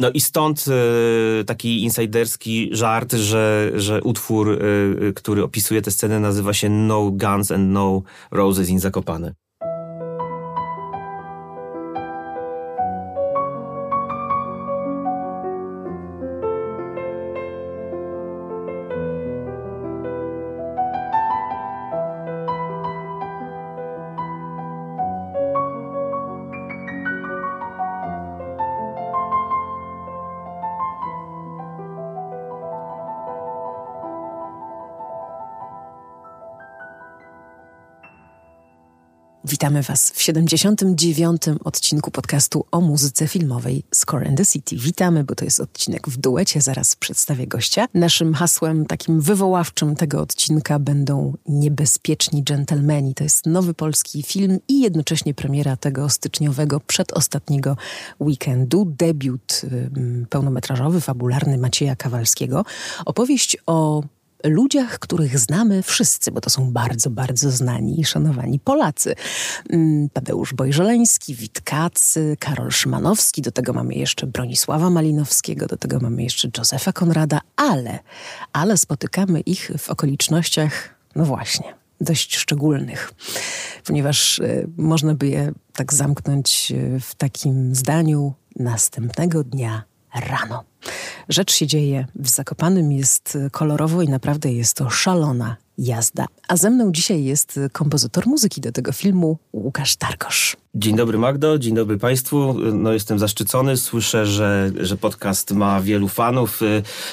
No i stąd taki insiderski żart, że, że utwór, który opisuje tę scenę nazywa się No Guns and No Roses in Zakopane. Witamy Was w 79. odcinku podcastu o muzyce filmowej Score and the City. Witamy, bo to jest odcinek w duecie, zaraz przedstawię gościa. Naszym hasłem takim wywoławczym tego odcinka będą Niebezpieczni Gentlemani. To jest nowy polski film i jednocześnie premiera tego styczniowego, przedostatniego weekendu. Debiut pełnometrażowy, fabularny Macieja Kawalskiego. Opowieść o ludziach, których znamy wszyscy, bo to są bardzo, bardzo znani i szanowani Polacy. Mm, Tadeusz Bojżeleński, Witkacy, Karol Szymanowski, do tego mamy jeszcze Bronisława Malinowskiego, do tego mamy jeszcze Józefa Konrada, ale, ale spotykamy ich w okolicznościach, no właśnie, dość szczególnych, ponieważ y, można by je tak zamknąć y, w takim zdaniu następnego dnia rano. Rzecz się dzieje w Zakopanym, jest kolorowo i naprawdę jest to szalona jazda. A ze mną dzisiaj jest kompozytor muzyki do tego filmu, Łukasz Tarkosz. Dzień dobry Magdo, dzień dobry Państwu. No jestem zaszczycony, słyszę, że, że podcast ma wielu fanów.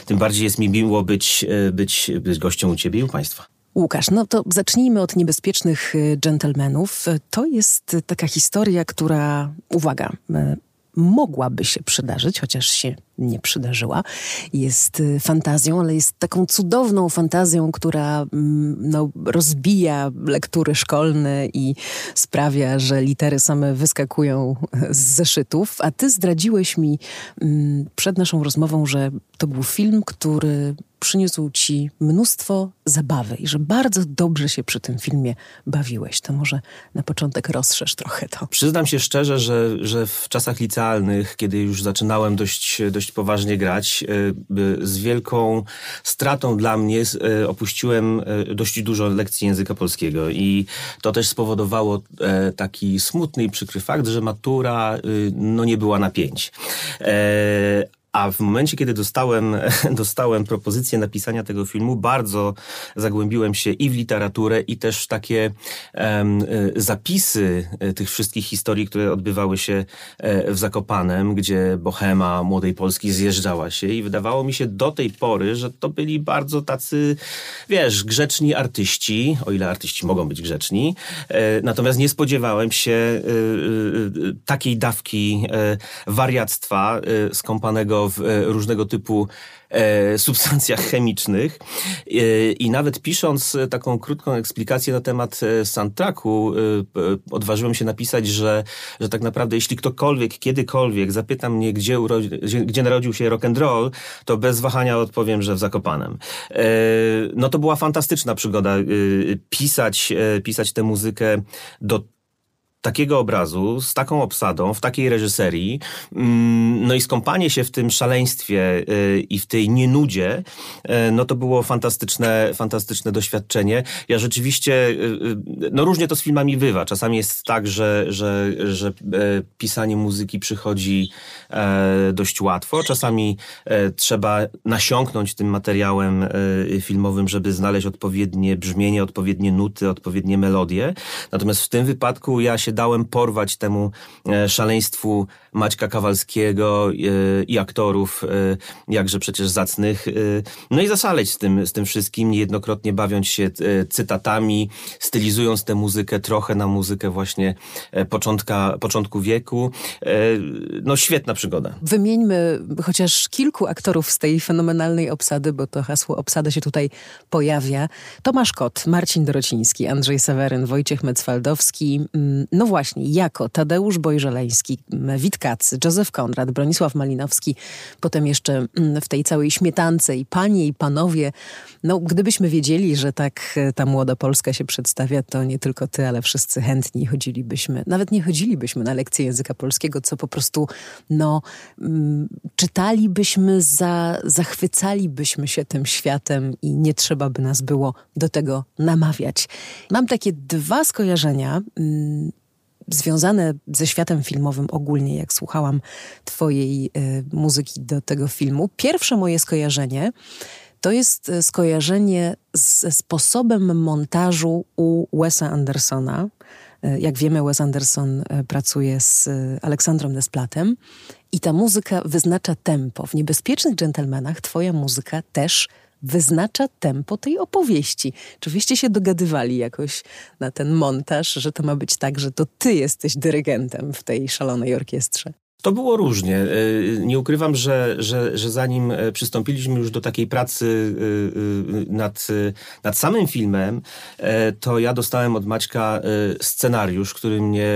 Tym bardziej jest mi miło być, być, być gościem u Ciebie i u Państwa. Łukasz, no to zacznijmy od niebezpiecznych dżentelmenów. To jest taka historia, która, uwaga, mogłaby się przydarzyć, chociaż się nie przydarzyła. Jest y, fantazją, ale jest taką cudowną fantazją, która mm, no, rozbija lektury szkolne i sprawia, że litery same wyskakują z zeszytów. A ty zdradziłeś mi mm, przed naszą rozmową, że to był film, który przyniósł ci mnóstwo zabawy i że bardzo dobrze się przy tym filmie bawiłeś. To może na początek rozszerz trochę to. Przyznam się szczerze, że, że w czasach licealnych, kiedy już zaczynałem dość, dość poważnie grać, e, z wielką stratą dla mnie e, opuściłem e, dość dużo lekcji języka polskiego i to też spowodowało taki smutny i przykry fakt, że matura no, nie była na pięć. A w momencie, kiedy dostałem, dostałem propozycję napisania tego filmu, bardzo zagłębiłem się i w literaturę, i też takie um, zapisy e, tych wszystkich historii, które odbywały się e, w Zakopanem, gdzie bohema młodej Polski zjeżdżała się i wydawało mi się do tej pory, że to byli bardzo tacy, wiesz, grzeczni artyści, o ile artyści mogą być grzeczni. Natomiast nie spodziewałem się takiej dawki wariactwa skąpanego w e, różnego typu e, substancjach chemicznych e, i nawet pisząc taką krótką eksplikację na temat soundtracku odważyłem się napisać, że, że tak naprawdę jeśli ktokolwiek, kiedykolwiek zapyta mnie, gdzie, gdzie narodził się rock and roll, to bez wahania odpowiem, że w Zakopanem. No to była fantastyczna przygoda pisać, pisać tę muzykę do takiego obrazu, z taką obsadą, w takiej reżyserii, mm, no i skąpanie się w tym szaleństwie y, i w tej nienudzie, y, no to było fantastyczne, fantastyczne doświadczenie. Ja rzeczywiście, y, no różnie to z filmami bywa. Czasami jest tak, że, że, że e, pisanie muzyki przychodzi e, dość łatwo. Czasami e, trzeba nasiąknąć tym materiałem filmowym, żeby znaleźć odpowiednie brzmienie, odpowiednie nuty, odpowiednie melodie. Natomiast w tym wypadku ja się dałem porwać temu e, szaleństwu Maćka Kawalskiego e, i aktorów, e, jakże przecież zacnych. No i zasaleć z tym, z tym wszystkim, niejednokrotnie bawiąc się cytatami, stylizując tę muzykę trochę na muzykę właśnie początka, początku wieku. No świetna przygoda. Wymieńmy chociaż kilku aktorów z tej fenomenalnej obsady, bo to hasło obsada się tutaj pojawia. Tomasz Kot, Marcin Dorociński, Andrzej Seweryn, Wojciech Mecwaldowski. Mm, no właśnie, jako Tadeusz Bojżeleński, Witkacy, Józef Konrad, Bronisław Malinowski, potem jeszcze mm, w tej całej śmietance i panie i panowie, no gdybyśmy wiedzieli, że tak e, ta młoda Polska się przedstawia, to nie tylko ty, ale wszyscy chętni chodzilibyśmy, nawet nie chodzilibyśmy na lekcje języka polskiego, co po prostu, no, mm, czytalibyśmy, za, zachwycalibyśmy się tym światem i nie trzeba by nas było do tego namawiać. Mam takie dwa skojarzenia. Związane ze światem filmowym ogólnie, jak słuchałam Twojej y, muzyki do tego filmu. Pierwsze moje skojarzenie to jest e, skojarzenie ze sposobem montażu u Wesa Andersona. E, jak wiemy, Wes Anderson pracuje z Aleksandrem Desplatem i ta muzyka wyznacza tempo. W Niebezpiecznych Dżentelmenach twoja muzyka też wyznacza tempo tej opowieści. Czy się dogadywali jakoś na ten montaż, że to ma być tak, że to ty jesteś dyrygentem w tej szalonej orkiestrze? To było różnie. E, nie ukrywam, że, że, że zanim e, przystąpiliśmy już do takiej pracy e, nad, nad samym filmem, to ja dostałem od Maćka scenariusz, który mnie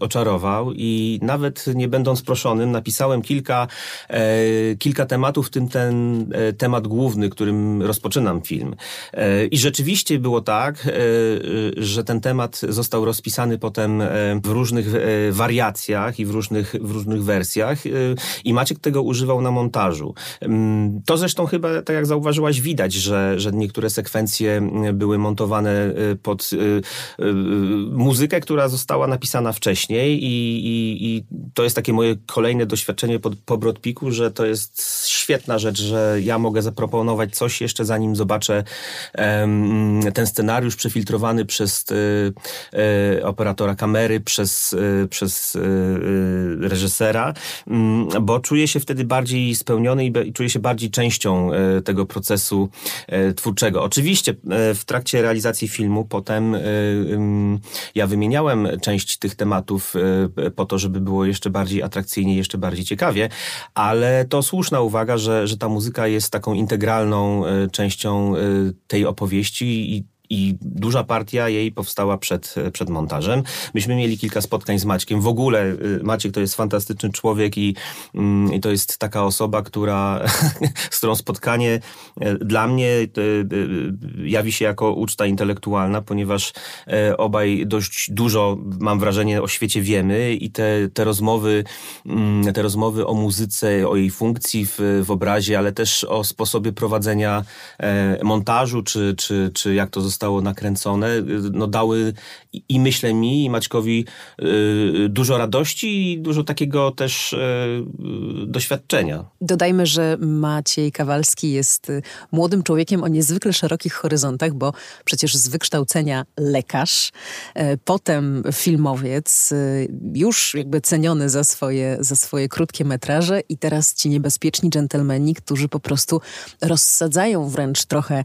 oczarował i nawet nie będąc proszonym, napisałem kilka, kilka tematów, w tym ten temat główny, którym rozpoczynam film. I rzeczywiście było tak, że ten temat został rozpisany potem w różnych wariacjach i w różnych, w różnych wersjach y, i Maciek tego używał na montażu. Mm, to zresztą chyba, tak jak zauważyłaś, widać, że, że niektóre sekwencje y, były montowane y, pod muzykę, która została napisana wcześniej i, i, i to jest takie moje kolejne doświadczenie po, po Brodpiku, że to jest świetna rzecz, że ja mogę zaproponować coś jeszcze zanim zobaczę um, ten scenariusz przefiltrowany przez e, operatora kamery, przez, e, przez reżysera Mm, bo czuję się wtedy bardziej spełniony i czuję się bardziej częścią tego procesu twórczego. Oczywiście w trakcie realizacji filmu potem ja wymieniałem część tych tematów po to, żeby było jeszcze bardziej atrakcyjnie, jeszcze bardziej ciekawie, ale to słuszna uwaga, że, że ta muzyka jest taką integralną częścią tej opowieści i i duża partia jej powstała przed, przed montażem. Myśmy mieli kilka spotkań z Maćkiem. W ogóle y, Maciek to jest fantastyczny człowiek i, mm, i to jest taka osoba, która, z którą spotkanie e, dla mnie y, y, jawi się jako uczta intelektualna, ponieważ obaj dość dużo, mam wrażenie, o świecie wiemy i te, te rozmowy, mm, te rozmowy o muzyce, o jej funkcji w, w obrazie, ale też o sposobie prowadzenia e, montażu, czy, czy, czy jak to zostało zostało nakręcone, no dały i myślę mi, i Maćkowi y, dużo radości i dużo takiego też y, doświadczenia. Dodajmy, że Maciej Kawalski jest y, młodym człowiekiem o niezwykle szerokich horyzontach, bo przecież z wykształcenia lekarz, potem filmowiec, już jakby ceniony za swoje, za swoje krótkie metraże i teraz ci niebezpieczni dżentelmeni, którzy po prostu rozsadzają wręcz trochę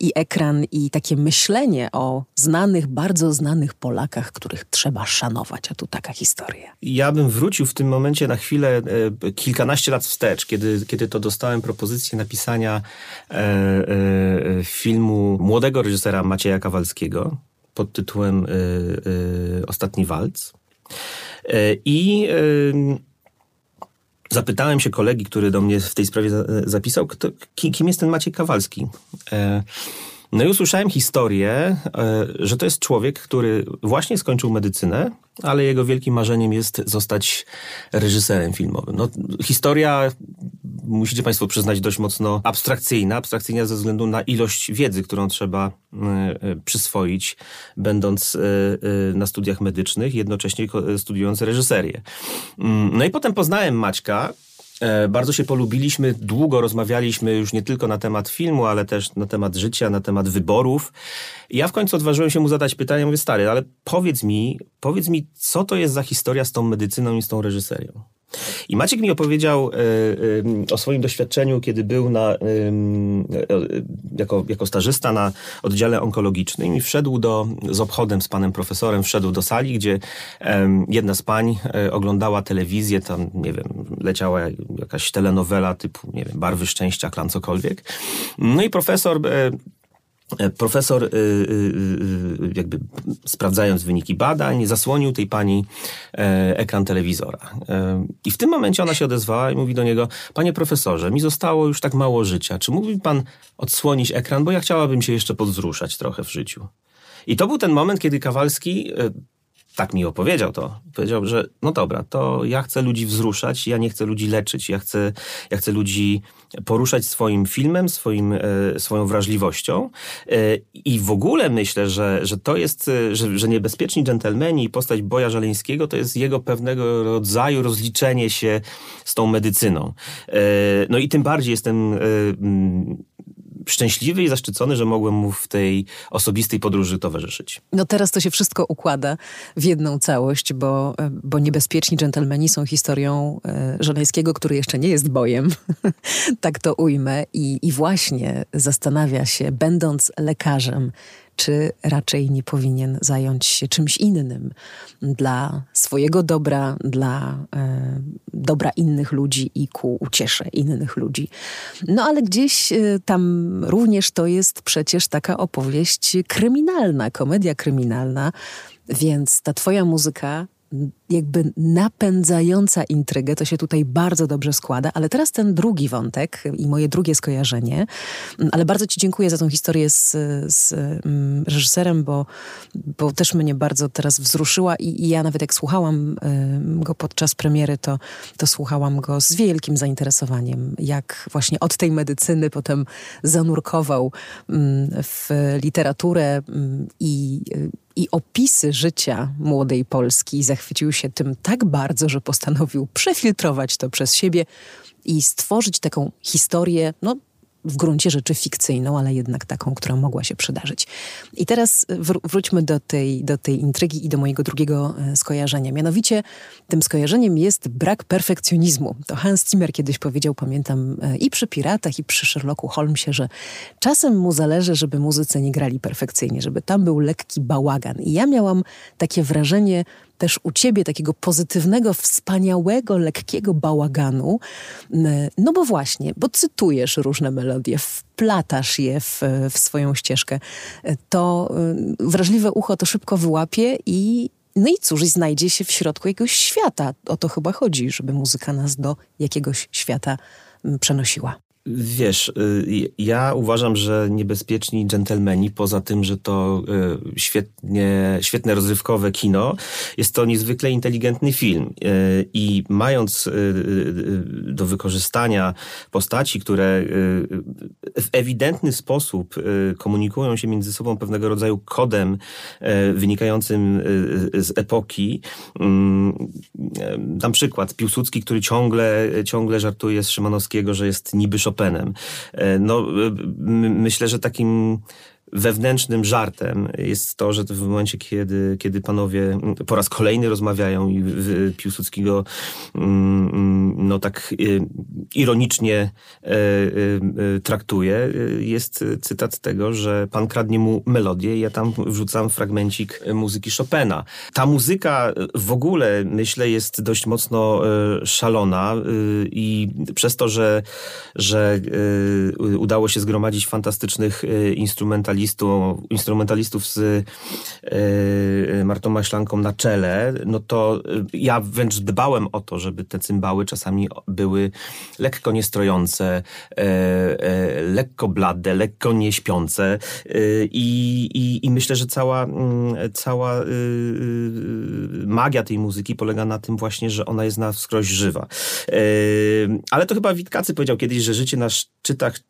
i ekran i takie myślenie o znanych, bardzo znanych Polakach, których trzeba szanować, a tu taka historia. Ja bym wrócił w tym momencie na chwilę e, kilkanaście lat wstecz, kiedy, kiedy to dostałem propozycję napisania e, e, filmu młodego reżysera Macieja Kawalskiego pod tytułem e, e, Ostatni Walc. I zapytałem się kolegi, który do mnie w tej sprawie zapisał, kto, kim jest ten Maciej Kawalski. No i usłyszałem historię, e, że to jest człowiek, który właśnie skończył medycynę, ale jego wielkim marzeniem jest zostać reżyserem filmowym. No, historia, musicie Państwo przyznać, dość mocno abstrakcyjna. Abstrakcyjna ze względu na ilość wiedzy, którą trzeba e, e, przyswoić, będąc na studiach medycznych, jednocześnie studiując reżyserię. Mm, no i potem poznałem Maćka, bardzo się polubiliśmy, długo rozmawialiśmy już nie tylko na temat filmu, ale też na temat życia, na temat wyborów. Ja w końcu odważyłem się mu zadać pytanie, mówię, stary, ale powiedz mi, powiedz mi, co to jest za historia z tą medycyną i z tą reżyserią? I Maciek mi opowiedział e, e, o swoim doświadczeniu, kiedy był na, jako, jako stażysta na oddziale onkologicznym i wszedł do, z obchodem z panem profesorem, wszedł do sali, gdzie jedna z pań e, oglądała telewizję, tam, nie wiem, leciała jakaś telenowela typu, nie wiem, Barwy Szczęścia, klan cokolwiek. No i profesor E, profesor, y, y, y, jakby sprawdzając wyniki badań, zasłonił tej pani e, ekran telewizora. E, I w tym momencie ona się odezwała i mówi do niego: Panie profesorze, mi zostało już tak mało życia. Czy mógłby pan odsłonić ekran, bo ja chciałabym się jeszcze podwzruszać trochę w życiu. I to był ten moment, kiedy Kawalski tak mi opowiedział to. Powiedział, że no dobra, to ja chcę ludzi wzruszać, ja nie chcę ludzi leczyć, ja chcę, ja chcę ludzi poruszać swoim filmem, swoim, e, swoją wrażliwością e, i w ogóle myślę, że, że to jest, e, że, że Niebezpieczni Dżentelmeni i postać Boja Żeleńskiego to jest jego pewnego rodzaju rozliczenie się z tą medycyną. No i tym bardziej jestem szczęśliwy i zaszczycony, że mogłem mu w tej osobistej podróży towarzyszyć. No teraz to się wszystko układa w jedną całość, bo, bo niebezpieczni dżentelmeni są historią e, Żeleńskiego, który jeszcze nie jest bojem, tak to ujmę, i, i właśnie zastanawia się, będąc lekarzem, czy raczej nie powinien zająć się czymś innym dla swojego dobra, dla e, dobra innych ludzi i ku uciesze innych ludzi. No ale gdzieś e, tam również to jest przecież taka opowieść kryminalna, komedia kryminalna, więc ta twoja muzyka jakby napędzająca intrygę, to się tutaj bardzo dobrze składa, ale teraz ten drugi wątek i moje drugie skojarzenie, ale bardzo Ci dziękuję za tą historię z, z um, reżyserem, bo, bo też mnie bardzo teraz wzruszyła i, i ja nawet jak słuchałam go podczas premiery, to, to słuchałam go z wielkim zainteresowaniem, jak właśnie od tej medycyny potem zanurkował um, w literaturę i i opisy życia młodej Polski zachwycił się tym tak bardzo, że postanowił przefiltrować to przez siebie i stworzyć taką historię, no w gruncie rzeczy fikcyjną, ale jednak taką, która mogła się przydarzyć. I teraz wr wróćmy do tej, do tej intrygi i do mojego drugiego e, skojarzenia. Mianowicie tym skojarzeniem jest brak perfekcjonizmu. To Hans Zimmer kiedyś powiedział, pamiętam, e, i przy Piratach, i przy Sherlocku Holmesie, że czasem mu zależy, żeby muzycy nie grali perfekcyjnie, żeby tam był lekki bałagan. I ja miałam takie wrażenie, też u ciebie takiego pozytywnego, wspaniałego, lekkiego bałaganu. No bo właśnie, bo cytujesz różne melodie, wplatasz je w, w swoją ścieżkę. To y, wrażliwe ucho to szybko wyłapie i, no i cóż, znajdzie się w środku jakiegoś świata. O to chyba chodzi, żeby muzyka nas do jakiegoś świata przenosiła. Wiesz, y, ja uważam, że niebezpieczni dżentelmeni, poza tym, że to y, świetnie, świetne rozrywkowe kino, jest to niezwykle inteligentny film. Y, I mając do wykorzystania postaci, które w ewidentny sposób komunikują się między sobą pewnego rodzaju kodem wynikającym z epoki. Mm, dam przykład. Piłsudski, który ciągle, ciągle żartuje z Szymanowskiego, że jest niby Chopinem. E, no, myślę, że takim wewnętrznym żartem jest to, że w momencie, kiedy, kiedy panowie po raz kolejny rozmawiają i Piłsudskiego mm, mm, no tak y, ironicznie e, y, y, traktuje, jest cytat tego, że pan kradnie mu melodię i ja tam wrzucam fragmencik muzyki Chopina. Ta muzyka w ogóle, myślę, jest dość mocno e, szalona i przez to, że, że udało się zgromadzić fantastycznych instrumentalistów, instrumentalistów, z Martą Maślanką na czele, no to e, ja wręcz dbałem o to, żeby te cymbały czasami były lekko niestrojące, yy, lekko blade, lekko nieśpiące i, i, i myślę, że cała, mm, cała magia tej muzyki polega na tym właśnie, że ona jest na wskroś żywa. Ale to chyba Witkacy powiedział kiedyś, że życie na szczytach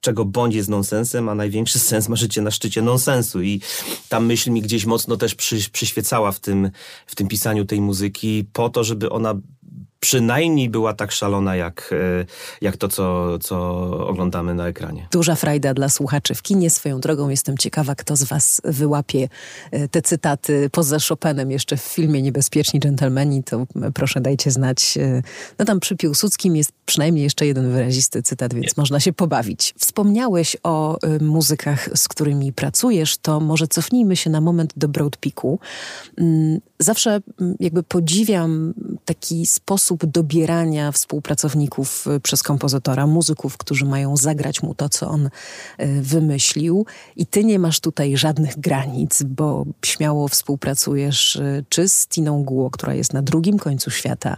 czego bądź jest nonsensem, a największy sens ma życie na szczycie nonsensu. I ta myśl mi gdzieś mocno też przy, przyświecała w tym, w tym pisaniu tej muzyki, po to, żeby ona przynajmniej była tak szalona, jak, e, jak to, co, co oglądamy na ekranie. Duża frajda dla słuchaczy w kinie. Swoją drogą jestem ciekawa, kto z was wyłapie e, te cytaty poza Chopinem jeszcze w filmie Niebezpieczni Dżentelmeni, to proszę dajcie znać. E, no tam przy Piłsudskim jest przynajmniej jeszcze jeden wyrazisty cytat, więc Nie. można się pobawić. Wspomniałeś o muzykach, z którymi pracujesz, to może cofnijmy się na moment do Broad Peaku. Mm, zawsze jakby podziwiam taki sposób dobierania współpracowników przez kompozytora, muzyków, którzy mają zagrać mu to, co on wymyślił. I ty nie masz tutaj żadnych granic, bo śmiało współpracujesz czy z Tiną Guo, która jest na drugim końcu świata,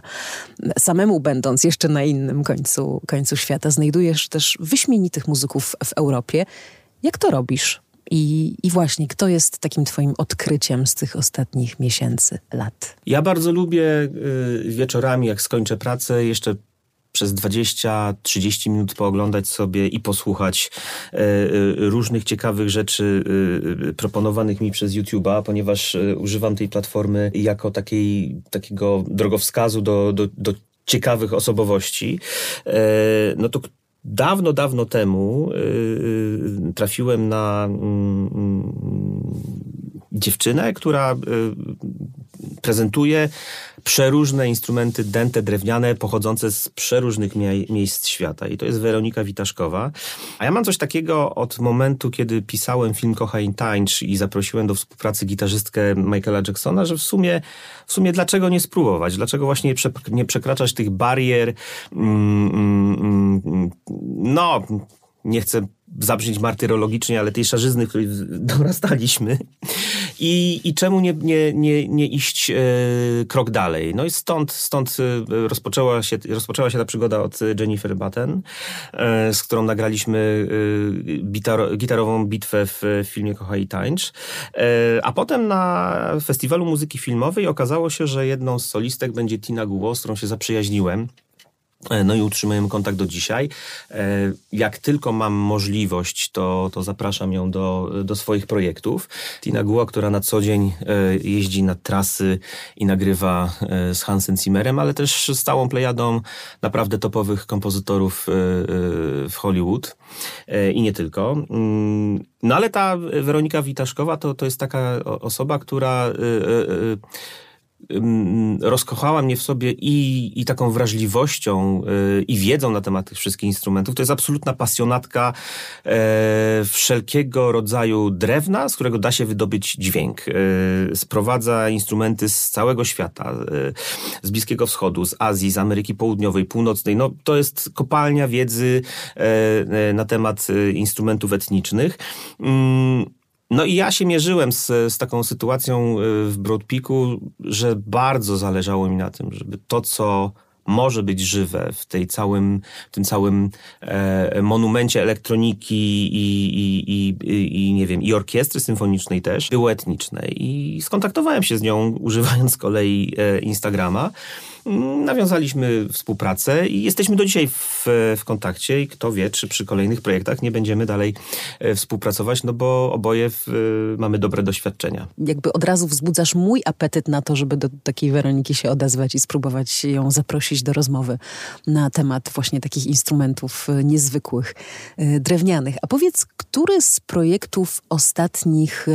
samemu będąc jeszcze na innym końcu, końcu świata, znajdujesz też wyśmienitych muzyków w Europie. Jak to robisz? I, I właśnie, kto jest takim Twoim odkryciem z tych ostatnich miesięcy, lat? Ja bardzo lubię y, wieczorami, jak skończę pracę, jeszcze przez 20-30 minut pooglądać sobie i posłuchać e, e, różnych ciekawych rzeczy e, proponowanych mi przez YouTube'a, ponieważ używam tej platformy jako takiej, takiego drogowskazu do, do, do ciekawych osobowości. No to dawno, dawno temu trafiłem na mm, mm, dziewczynę, która prezentuje przeróżne instrumenty dęte, drewniane, pochodzące z przeróżnych mie miejsc świata. I to jest Weronika Witaszkowa. A ja mam coś takiego od momentu, kiedy pisałem film Kochain Tańcz i zaprosiłem do współpracy gitarzystkę Michaela Jacksona, że w sumie, w sumie dlaczego nie spróbować? Dlaczego właśnie nie, prze nie przekraczać tych barier? Mm, mm, mm, no, nie chcę zabrzmieć martyrologicznie, ale tej szarzyzny, której dorastaliśmy. I, i czemu nie, nie, nie, nie iść e, krok dalej? No i stąd, stąd e, rozpoczęła, się, rozpoczęła się ta przygoda od Jennifer Batten, e, z którą nagraliśmy gitar, gitarową bitwę w filmie Kocha i Tańcz. A potem na Festiwalu Muzyki Filmowej okazało się, że jedną z solistek będzie Tina Guo, z którą się zaprzyjaźniłem. E, no i utrzymujemy kontakt do dzisiaj. E, jak tylko mam możliwość, to, to zapraszam ją do, do swoich projektów. Tina Guła, która na co dzień e, jeździ na trasy i nagrywa z Hansen Zimmerem, ale też z całą plejadą naprawdę topowych kompozytorów w Hollywood i nie tylko. Mm, no ale ta Weronika Witaszkowa to, to jest taka osoba, która rozkochała mnie w sobie i, i taką wrażliwością yy, i wiedzą na temat tych wszystkich instrumentów. To jest absolutna pasjonatka e, wszelkiego rodzaju drewna, z którego da się wydobyć dźwięk. E, sprowadza instrumenty z całego świata, e, z Bliskiego Wschodu, z Azji, z Ameryki Południowej, Północnej. No, to jest kopalnia wiedzy e, na temat e, instrumentów etnicznych. No i ja się mierzyłem z, z taką sytuacją y, w Broad Peaku, że bardzo zależało mi na tym, żeby to, co może być żywe w tej całym, w tym całym e, monumencie elektroniki i, i, i, i, nie wiem, i orkiestry symfonicznej też, było etniczne. I skontaktowałem się z nią, używając z kolei e, Instagrama. Nawiązaliśmy współpracę i jesteśmy do dzisiaj w, w kontakcie i kto wie, czy przy kolejnych projektach nie będziemy dalej e, współpracować, no bo oboje w, e, mamy dobre doświadczenia. Jakby od razu wzbudzasz mój apetyt na to, żeby do takiej Weroniki się odezwać i spróbować ją zaprosić do rozmowy na temat właśnie takich instrumentów e, niezwykłych, drewnianych. A powiedz, który z projektów ostatnich,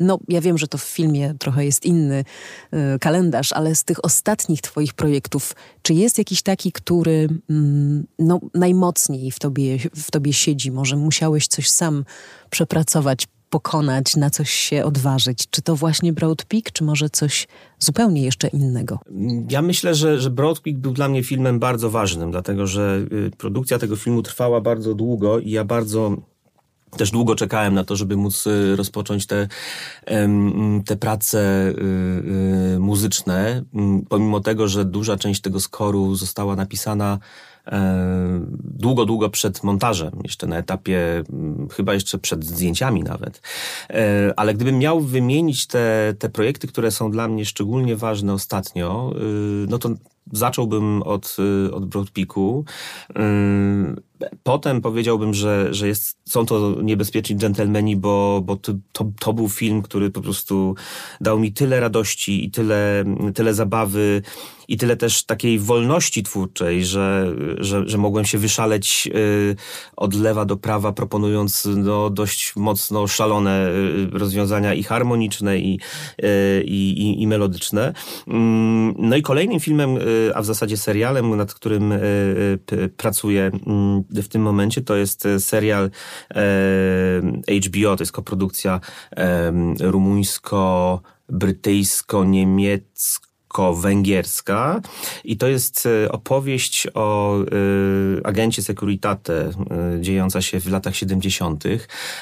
no ja wiem, że to w filmie trochę jest inny kalendarz, ale z tych ostatnich twoich projektów, czy jest jakiś taki, który mm, no, najmocniej w tobie, w tobie siedzi? Może musiałeś coś sam przepracować, pokonać, na coś się odważyć? Czy to właśnie Broad Peak, czy może coś zupełnie jeszcze innego? Ja myślę, że, że Broad Peak był dla mnie filmem bardzo ważnym, dlatego że y, produkcja tego filmu trwała bardzo długo i ja bardzo też długo czekałem na to, żeby móc y, rozpocząć te, te prace y, y, muzyczne, pomimo tego, że duża część tego skoru została napisana e, długo, długo przed montażem, jeszcze na etapie, chyba jeszcze przed zdjęciami nawet. E, ale gdybym miał wymienić te, te projekty, które są dla mnie szczególnie ważne ostatnio, no to zacząłbym od, od Broadpeaku. Potem powiedziałbym, że, że jest, są to niebezpieczni dżentelmeni, bo, bo to, to, był film, który po prostu dał mi tyle radości i tyle, tyle zabawy i tyle też takiej wolności twórczej, że, że, że mogłem się wyszaleć y, od lewa do prawa, proponując no, dość mocno szalone y, rozwiązania i harmoniczne, i, y, i, i melodyczne. Mm, no i kolejnym filmem, a w zasadzie serialem, nad którym pracuję mm, w tym momencie to jest e, serial e, HBO, to jest koprodukcja e, rumuńsko-brytyjsko-niemiecka polsko-węgierska i to jest e, opowieść o y, agencie Securitate y, dziejąca się w latach 70.,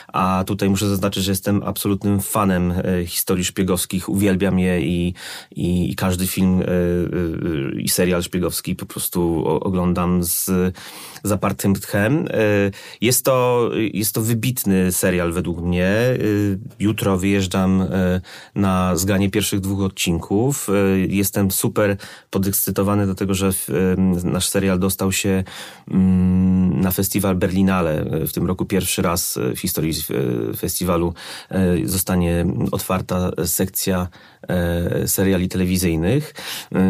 a tutaj muszę zaznaczyć, że jestem absolutnym fanem y, historii szpiegowskich, uwielbiam je i, i, i każdy film i serial szpiegowski po prostu oglądam z zapartym tchem. Jest to, jest to wybitny serial według mnie. Jutro wyjeżdżam na zgranie pierwszych dwóch odcinków jestem super podekscytowany do tego, że nasz serial dostał się mm, na festiwal Berlinale. W tym roku pierwszy raz w historii e, festiwalu e, zostanie otwarta sekcja e, seriali telewizyjnych.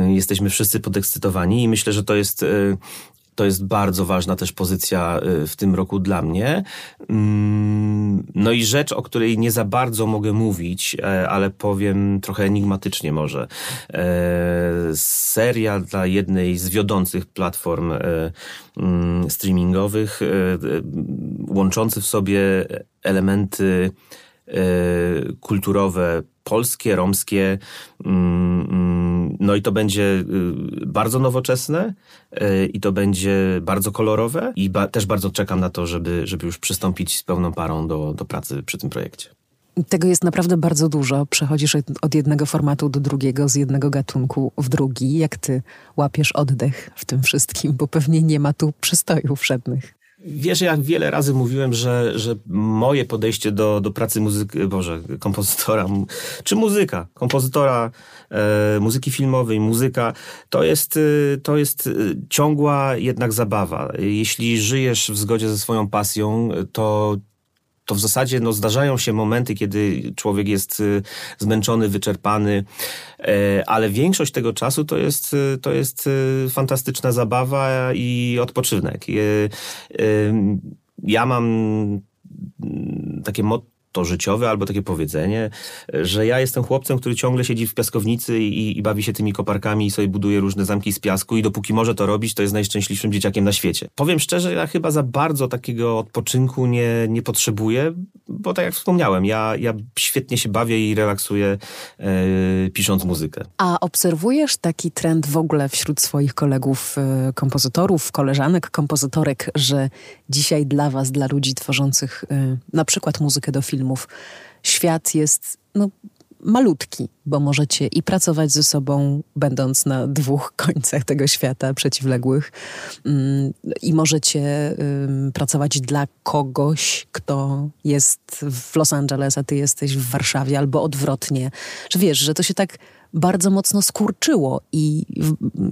Jesteśmy wszyscy podekscytowani i myślę, że to jest to jest bardzo ważna też pozycja y, w tym roku dla mnie. Mm, no i rzecz, o której nie za bardzo mogę mówić, e, ale powiem trochę enigmatycznie może. E, serial dla jednej z wiodących platform e, mm, streamingowych, łączący w sobie elementy kulturowe polskie, romskie. Mm, mm, no i to będzie y, bardzo nowoczesne y, i to będzie bardzo kolorowe i ba też bardzo czekam na to, żeby, żeby już przystąpić z pełną parą do, do pracy przy tym projekcie. Tego jest naprawdę bardzo dużo. Przechodzisz od jednego formatu do drugiego, z jednego gatunku w drugi. Jak ty łapiesz oddech w tym wszystkim, bo pewnie nie ma tu przystojów żadnych. Wiesz, jak wiele razy mówiłem, że, że moje podejście do, do pracy muzyki, boże, kompozytora, czy muzyka, kompozytora e, muzyki filmowej, muzyka, to jest, e, to jest e, ciągła jednak zabawa. Jeśli żyjesz w zgodzie ze swoją pasją, to to w zasadzie no, zdarzają się momenty, kiedy człowiek jest y, zmęczony, wyczerpany, e, ale większość tego czasu to jest, y, to jest y, fantastyczna zabawa i odpoczynek. Ja mam mm, takie motto, to życiowe albo takie powiedzenie, że ja jestem chłopcem, który ciągle siedzi w piaskownicy i, i, bawi się tymi koparkami i sobie buduje różne zamki z piasku i dopóki może to robić, to jest najszczęśliwszym dzieciakiem na świecie. Powiem szczerze, ja chyba za bardzo takiego odpoczynku nie, nie potrzebuję, bo tak jak wspomniałem, ja, ja świetnie się bawię i relaksuję e, pisząc muzykę. A obserwujesz taki trend w ogóle wśród swoich kolegów e, kompozytorów, koleżanek, kompozytorek, że dzisiaj dla was, dla ludzi tworzących e, na przykład muzykę do filmów. Świat jest no, malutki, bo możecie i pracować ze sobą, będąc na dwóch końcach tego świata przeciwległych, mm, i możecie pracować dla kogoś, kto jest w Los Angeles, a ty jesteś w Warszawie, albo odwrotnie. Że wiesz, że to się tak bardzo mocno skurczyło i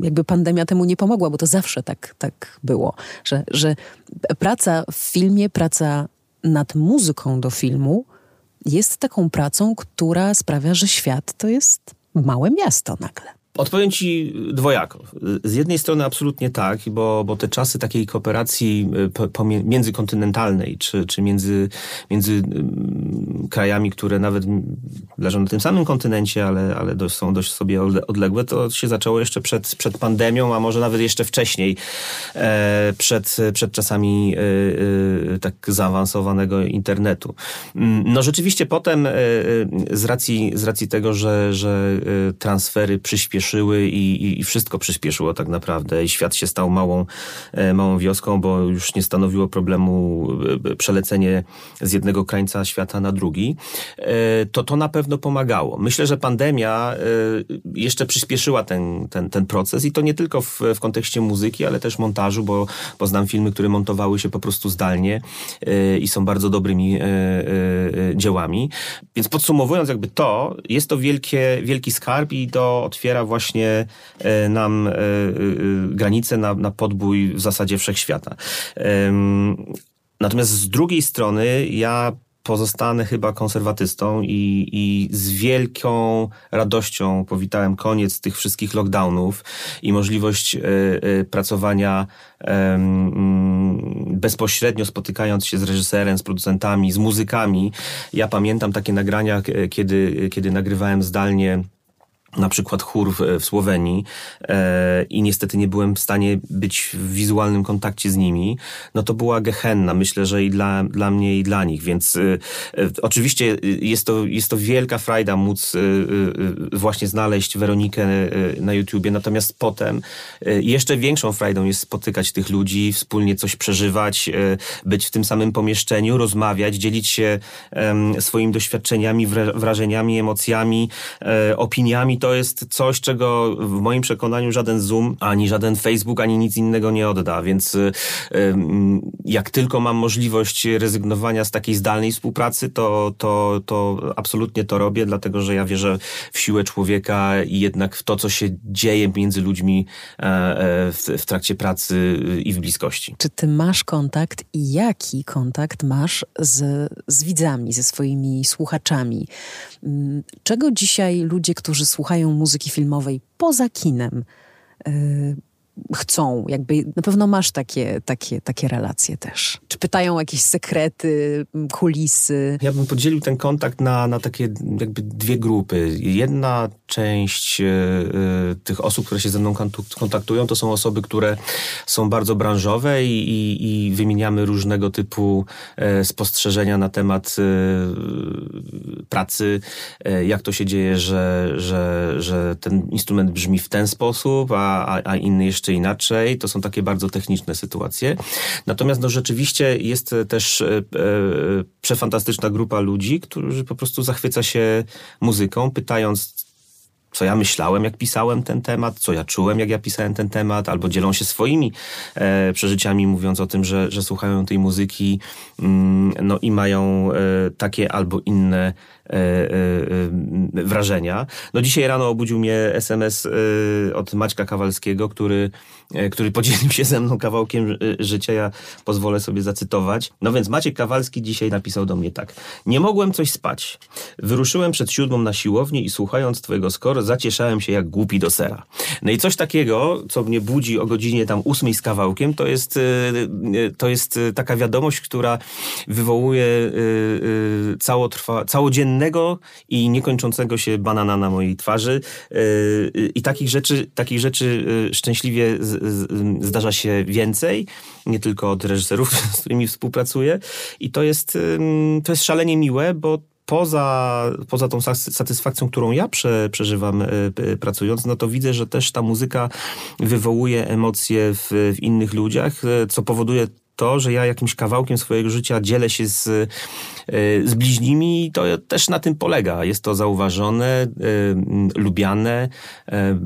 jakby pandemia temu nie pomogła, bo to zawsze tak, tak było, że, że praca w filmie, praca nad muzyką do filmu jest taką pracą, która sprawia, że świat to jest małe miasto nagle. Odpowiem ci dwojako. Z jednej strony absolutnie tak, bo, bo te czasy takiej kooperacji y, międzykontynentalnej, czy, czy między, między mm, krajami, które nawet leżą na tym samym kontynencie, ale, ale dość, są dość sobie odległe, to się zaczęło jeszcze przed, przed pandemią, a może nawet jeszcze wcześniej, e, przed, przed czasami e, e, tak zaawansowanego internetu. Mm, no rzeczywiście potem z racji, z racji tego, że, że transfery przyspieszyły, przyspieszyły i, i, wszystko przyspieszyło tak naprawdę. I świat się stał małą, e, małą wioską, bo już nie stanowiło problemu e, przelecenie z jednego krańca świata na drugi. E, to to na pewno pomagało. Myślę, że pandemia jeszcze przyspieszyła ten, ten, ten proces i to nie tylko w, w kontekście muzyki, ale też montażu, bo, bo znam filmy, które montowały się po prostu zdalnie i są bardzo dobrymi dziełami. Więc podsumowując jakby to, jest to wielkie, wielki skarb i to otwiera właśnie e, nam e, e, granice na, na podbój w zasadzie wszechświata. Natomiast z drugiej strony ja pozostanę chyba konserwatystą i, i z wielką radością powitałem koniec tych wszystkich lockdownów i możliwość y, y, pracowania y, bezpośrednio spotykając się z reżyserem, z producentami, z muzykami. Ja pamiętam takie nagrania, kiedy, kiedy nagrywałem zdalnie na przykład chór w, w Słowenii e, i niestety nie byłem w stanie być w wizualnym kontakcie z nimi, no to była gehenna, myślę, że i dla, dla mnie i dla nich, więc e, e oczywiście jest to, jest to wielka frajda móc e, e właśnie znaleźć Weronikę e, na YouTubie, natomiast potem jeszcze większą frajdą jest spotykać tych ludzi, wspólnie coś przeżywać, być w tym samym pomieszczeniu, rozmawiać, dzielić się swoimi doświadczeniami, wrażeniami, emocjami, opiniami, to jest coś, czego w moim przekonaniu żaden Zoom, ani żaden Facebook, ani nic innego nie odda. Więc y, jak tylko mam możliwość rezygnowania z takiej zdalnej współpracy, to, to, to absolutnie to robię, dlatego że ja wierzę w siłę człowieka i jednak w to, co się dzieje między ludźmi e, e, w, w trakcie pracy i w bliskości. Czy ty masz kontakt i jaki kontakt masz z, z widzami, ze swoimi słuchaczami? Mm, czego dzisiaj ludzie, którzy słuchają, słuchają muzyki filmowej poza kinem, y, chcą, jakby na pewno masz takie, takie, takie relacje też. Czy pytają o jakieś sekrety, kulisy? Ja bym podzielił ten kontakt na, na takie jakby dwie grupy. Jedna część e, e, tych osób, które się ze mną kontaktują, to są osoby, które są bardzo branżowe i, i, i wymieniamy różnego typu e, spostrzeżenia na temat pracy, jak to się dzieje, że, że, że ten instrument brzmi w ten sposób, a, a, a inny jeszcze czy inaczej. To są takie bardzo techniczne sytuacje. Natomiast no, rzeczywiście jest też e, e, przefantastyczna grupa ludzi, którzy po prostu zachwyca się muzyką, pytając co ja myślałem, jak pisałem ten temat, co ja czułem, jak ja pisałem ten temat, albo dzielą się swoimi e, przeżyciami, mówiąc o tym, że, że słuchają tej muzyki mm, no i mają e, takie albo inne E, e, e, wrażenia. No dzisiaj rano obudził mnie SMS od Maćka Kawalskiego, który, który podzielił się ze mną kawałkiem życia. Ja pozwolę sobie zacytować. No więc Maciek Kawalski dzisiaj napisał do mnie tak. Nie mogłem coś spać. Wyruszyłem przed siódmą na siłownię i słuchając twojego skoro zacieszałem się jak głupi do sera. No i coś takiego, co mnie budzi o godzinie tam ósmej z kawałkiem, to jest, to jest taka wiadomość, która wywołuje całotrwa, całodzienny innego i niekończącego się banana na mojej twarzy. Yy, I takich rzeczy, takich rzeczy yy, szczęśliwie zdarza się więcej, nie tylko od reżyserów, z którymi współpracuję. I to jest, to jest szalenie miłe, bo poza, poza tą satysfakcją, którą ja prze, przeżywam pracując, no to widzę, że też ta muzyka wywołuje emocje w, w innych ludziach, co powoduje to, że ja jakimś kawałkiem swojego życia dzielę się z, e, z bliźnimi i to też na tym polega. Jest to zauważone, e, lubiane, e,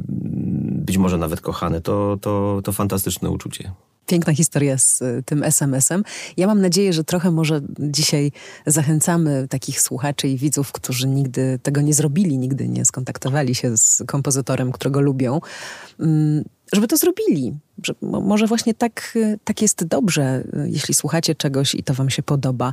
być może nawet kochane. To, to, to fantastyczne uczucie. Piękna historia z tym SMS-em. Ja mam nadzieję, że trochę może dzisiaj zachęcamy takich słuchaczy i widzów, którzy nigdy tego nie zrobili, nigdy nie skontaktowali się z kompozytorem, którego lubią mm, żeby to zrobili. Że może właśnie tak, tak jest dobrze, jeśli słuchacie czegoś i to wam się podoba,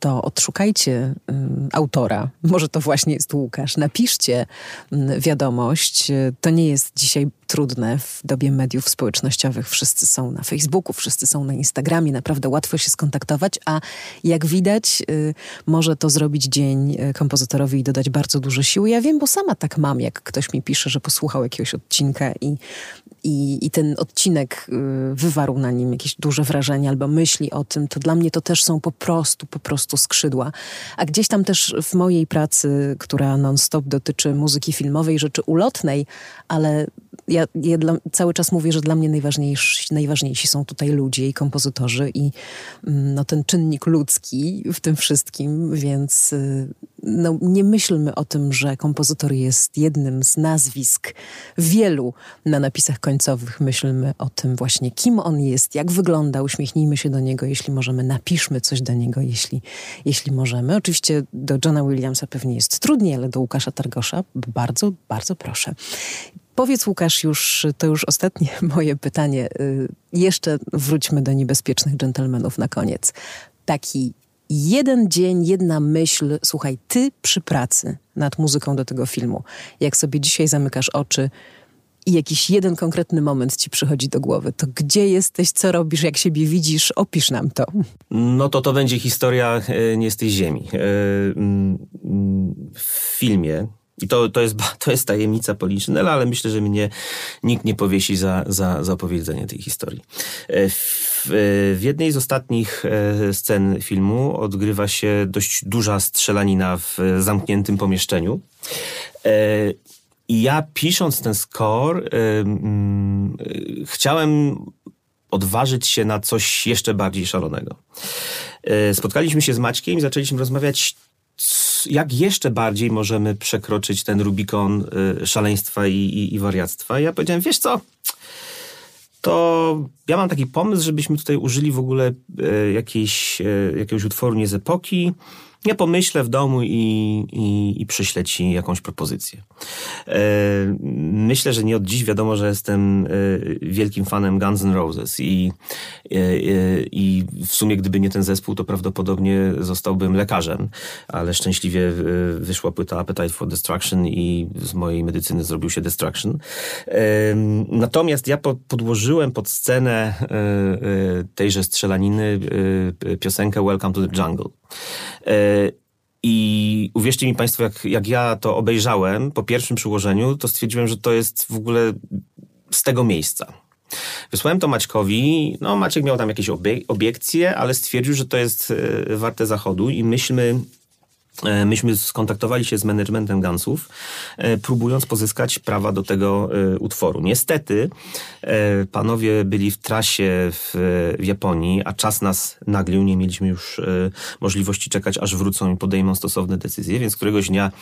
to odszukajcie y, autora. Może to właśnie jest Łukasz. Napiszcie y, wiadomość. To nie jest dzisiaj trudne w dobie mediów społecznościowych. Wszyscy są na Facebooku, wszyscy są na Instagramie. Naprawdę łatwo się skontaktować, a jak widać, y, może to zrobić dzień y, kompozytorowi i dodać bardzo dużo siły. Ja wiem, bo sama tak mam, jak ktoś mi pisze, że posłuchał jakiegoś odcinka i i, i ten odcinek y, wywarł na nim jakieś duże wrażenie albo myśli o tym, to dla mnie to też są po prostu, po prostu skrzydła. A gdzieś tam też w mojej pracy, która non-stop dotyczy muzyki filmowej, rzeczy ulotnej, ale ja, ja dla, cały czas mówię, że dla mnie najważniejsi, najważniejsi są tutaj ludzie i kompozytorzy i mm, no, ten czynnik ludzki w tym wszystkim, więc y, no, nie myślmy o tym, że kompozytor jest jednym z nazwisk wielu na napisach końcowych. Myślmy o tym właśnie, kim on jest, jak wygląda, uśmiechnijmy się do niego, jeśli możemy, napiszmy coś do niego, jeśli, jeśli możemy. Oczywiście do Johna Williamsa pewnie jest trudniej, ale do Łukasza Targosza bardzo, bardzo proszę. Powiedz Łukasz już, to już ostatnie moje pytanie. Y, jeszcze wróćmy do niebezpiecznych dżentelmenów na koniec. Taki jeden dzień, jedna myśl, słuchaj, ty przy pracy nad muzyką do tego filmu, jak sobie dzisiaj zamykasz oczy i jakiś jeden konkretny moment ci przychodzi do głowy, to gdzie jesteś, co robisz, jak siebie widzisz, opisz nam to. No to to będzie historia e, nie z tej ziemi. E, w filmie I to, to, jest, to jest tajemnica Poliszynela, ale myślę, że mnie nikt nie powiesi za, za, za opowiedzenie tej historii. E, w, w jednej z ostatnich e, scen filmu odgrywa się dość duża strzelanina w zamkniętym pomieszczeniu. E, I ja pisząc ten score, mm, chciałem odważyć się na coś jeszcze bardziej szalonego. Spotkaliśmy się z Maćkiem i zaczęliśmy rozmawiać jak jeszcze bardziej możemy przekroczyć ten Rubikon y, szaleństwa i, i, i wariactwa. Ja powiedziałem, wiesz co, to ja mam taki pomysł, żebyśmy tutaj użyli w ogóle y, jakiejś, y, jakiegoś utworu nie z epoki, ja pomyślę w domu i, i, i przyślę ci jakąś propozycję. E, myślę, że nie od dziś wiadomo, że jestem e, wielkim fanem Guns N' Roses i, e, i w sumie gdyby nie ten zespół, to prawdopodobnie zostałbym lekarzem, ale szczęśliwie wyszła płyta Appetite for Destruction i z mojej medycyny zrobił się Destruction. Natomiast ja podłożyłem pod scenę tejże strzelaniny piosenkę Welcome to the Jungle. E, I uwierzcie mi Państwo, jak, jak ja to obejrzałem po pierwszym przyłożeniu, to stwierdziłem, że to jest w ogóle z tego miejsca. Wysłałem to Maćkowi. No, Maciek miał tam jakieś obiekcje, ale stwierdził, że to jest e, warte zachodu i myśmy myśmy skontaktowali się z managementem Gansów, e, próbując pozyskać prawa do tego e, utworu. Niestety panowie byli w trasie w, w Japonii, a czas nas naglił, nie mieliśmy już możliwości czekać, aż wrócą i podejmą stosowne decyzje, więc któregoś dnia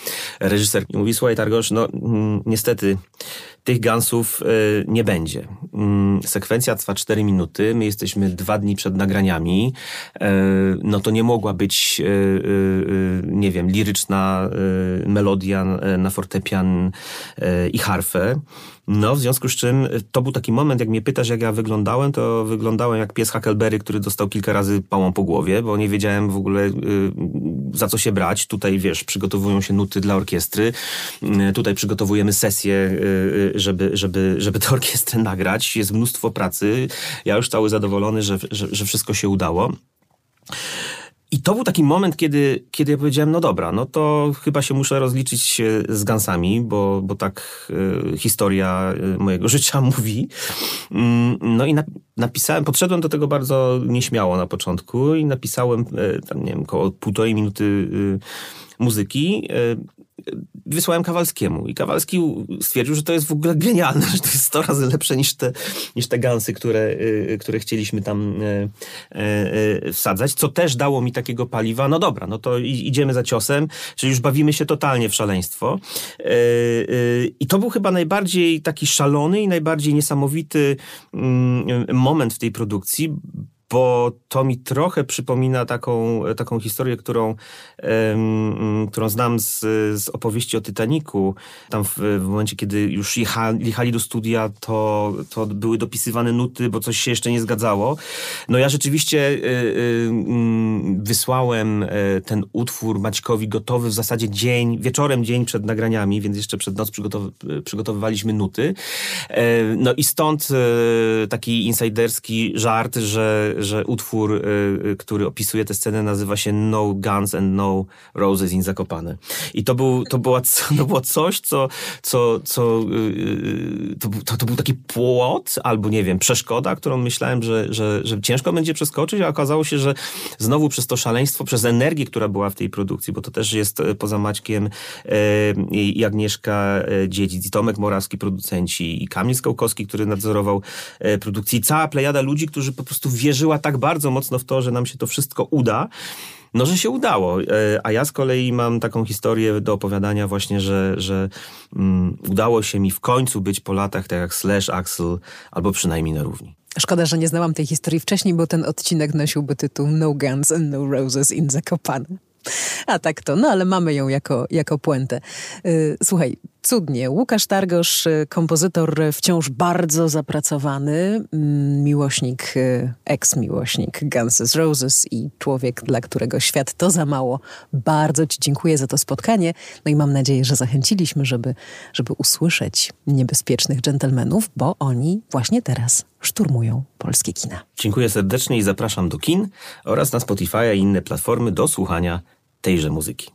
reżyser mówi, słuchaj Targosz, no mm, niestety tych Gansów nie będzie. Mm, sekwencja trwa 4 minuty, my jesteśmy dwa dni przed nagraniami, no to nie mogła być nie nie wiem, liryczna y, melodia y, na fortepian y, i harfę. No, w związku z czym to był taki moment, jak mnie pytasz, jak ja wyglądałem, to wyglądałem jak pies Huckleberry, który dostał kilka razy pałą po głowie, bo nie wiedziałem w ogóle za co się brać. Tutaj, wiesz, przygotowują się nuty dla orkiestry, tutaj przygotowujemy sesję, żeby, żeby, żeby tę orkiestrę nagrać. Jest mnóstwo pracy. Ja już cały zadowolony, że, że, że wszystko się udało. I to był taki moment, kiedy, kiedy ja powiedziałem, no dobra, no to chyba się muszę rozliczyć z Gansami, bo, bo tak y, historia y, mojego życia mówi. Mm, no i na, napisałem, podszedłem do tego bardzo nieśmiało na początku i napisałem y, tam, nie wiem, około półtorej minuty muzyki wysłałem Kawalskiemu i Kawalski stwierdził, że to jest w ogóle genialne, że to jest 100 razy lepsze niż te, niż te gansy, które, y, które chcieliśmy tam e, e, wsadzać, co też dało mi takiego paliwa. No dobra, no to idziemy za ciosem, czyli już bawimy się totalnie w szaleństwo. I to był chyba najbardziej taki szalony i najbardziej niesamowity mm, moment w tej produkcji, bo to mi trochę przypomina taką, taką historię, którą, um, którą znam z, z opowieści o Titaniku. Tam w, w momencie, kiedy już jechali, jechali, do studia, to, to były dopisywane nuty, bo coś się jeszcze nie zgadzało. No ja rzeczywiście y, y, mm, wysłałem y, ten utwór Maćkowi gotowy w zasadzie dzień, wieczorem dzień przed nagraniami, więc jeszcze przed noc przygotow przygotowywaliśmy nuty. E, no i stąd taki insiderski żart, że że utwór, y, y, który opisuje tę scenę nazywa się No Guns and No Roses in Zakopane. I to, był, to, była, to było coś, co, co, co y, to, to, to był taki płot, albo nie wiem, przeszkoda, którą myślałem, że, że, że ciężko będzie przeskoczyć, a okazało się, że znowu przez to szaleństwo, przez energię, która była w tej produkcji, bo to też jest poza Maćkiem i Agnieszka Dziedzic, i Tomek Morawski, producenci, i Kamil Skałkowski, który nadzorował produkcję, i cała plejada ludzi, którzy po prostu wierzyli wierzyła tak bardzo mocno w to, że nam się to wszystko uda, no, że się udało. E, a ja z kolei mam taką historię do opowiadania właśnie, że, że um, udało się mi w końcu być po latach tak jak Slash, Axel, albo przynajmniej na równi. Szkoda, że nie znałam tej historii wcześniej, bo ten odcinek nosiłby tytuł No Guns and No Roses in Zakopane. A tak to, no ale mamy ją jako, jako puentę. Y, słuchaj, cudnie. Łukasz Targosz, y, kompozytor wciąż bardzo zapracowany, mm, miłośnik, y, eks-miłośnik Guns N' Roses i człowiek, dla którego świat to za mało. Bardzo Ci dziękuję za to spotkanie. No i mam nadzieję, że zachęciliśmy, żeby, żeby usłyszeć niebezpiecznych dżentelmenów, bo oni właśnie teraz szturmują polskie kina. Dziękuję serdecznie i zapraszam do kin oraz na Spotify i inne platformy do słuchania tejże muzyki.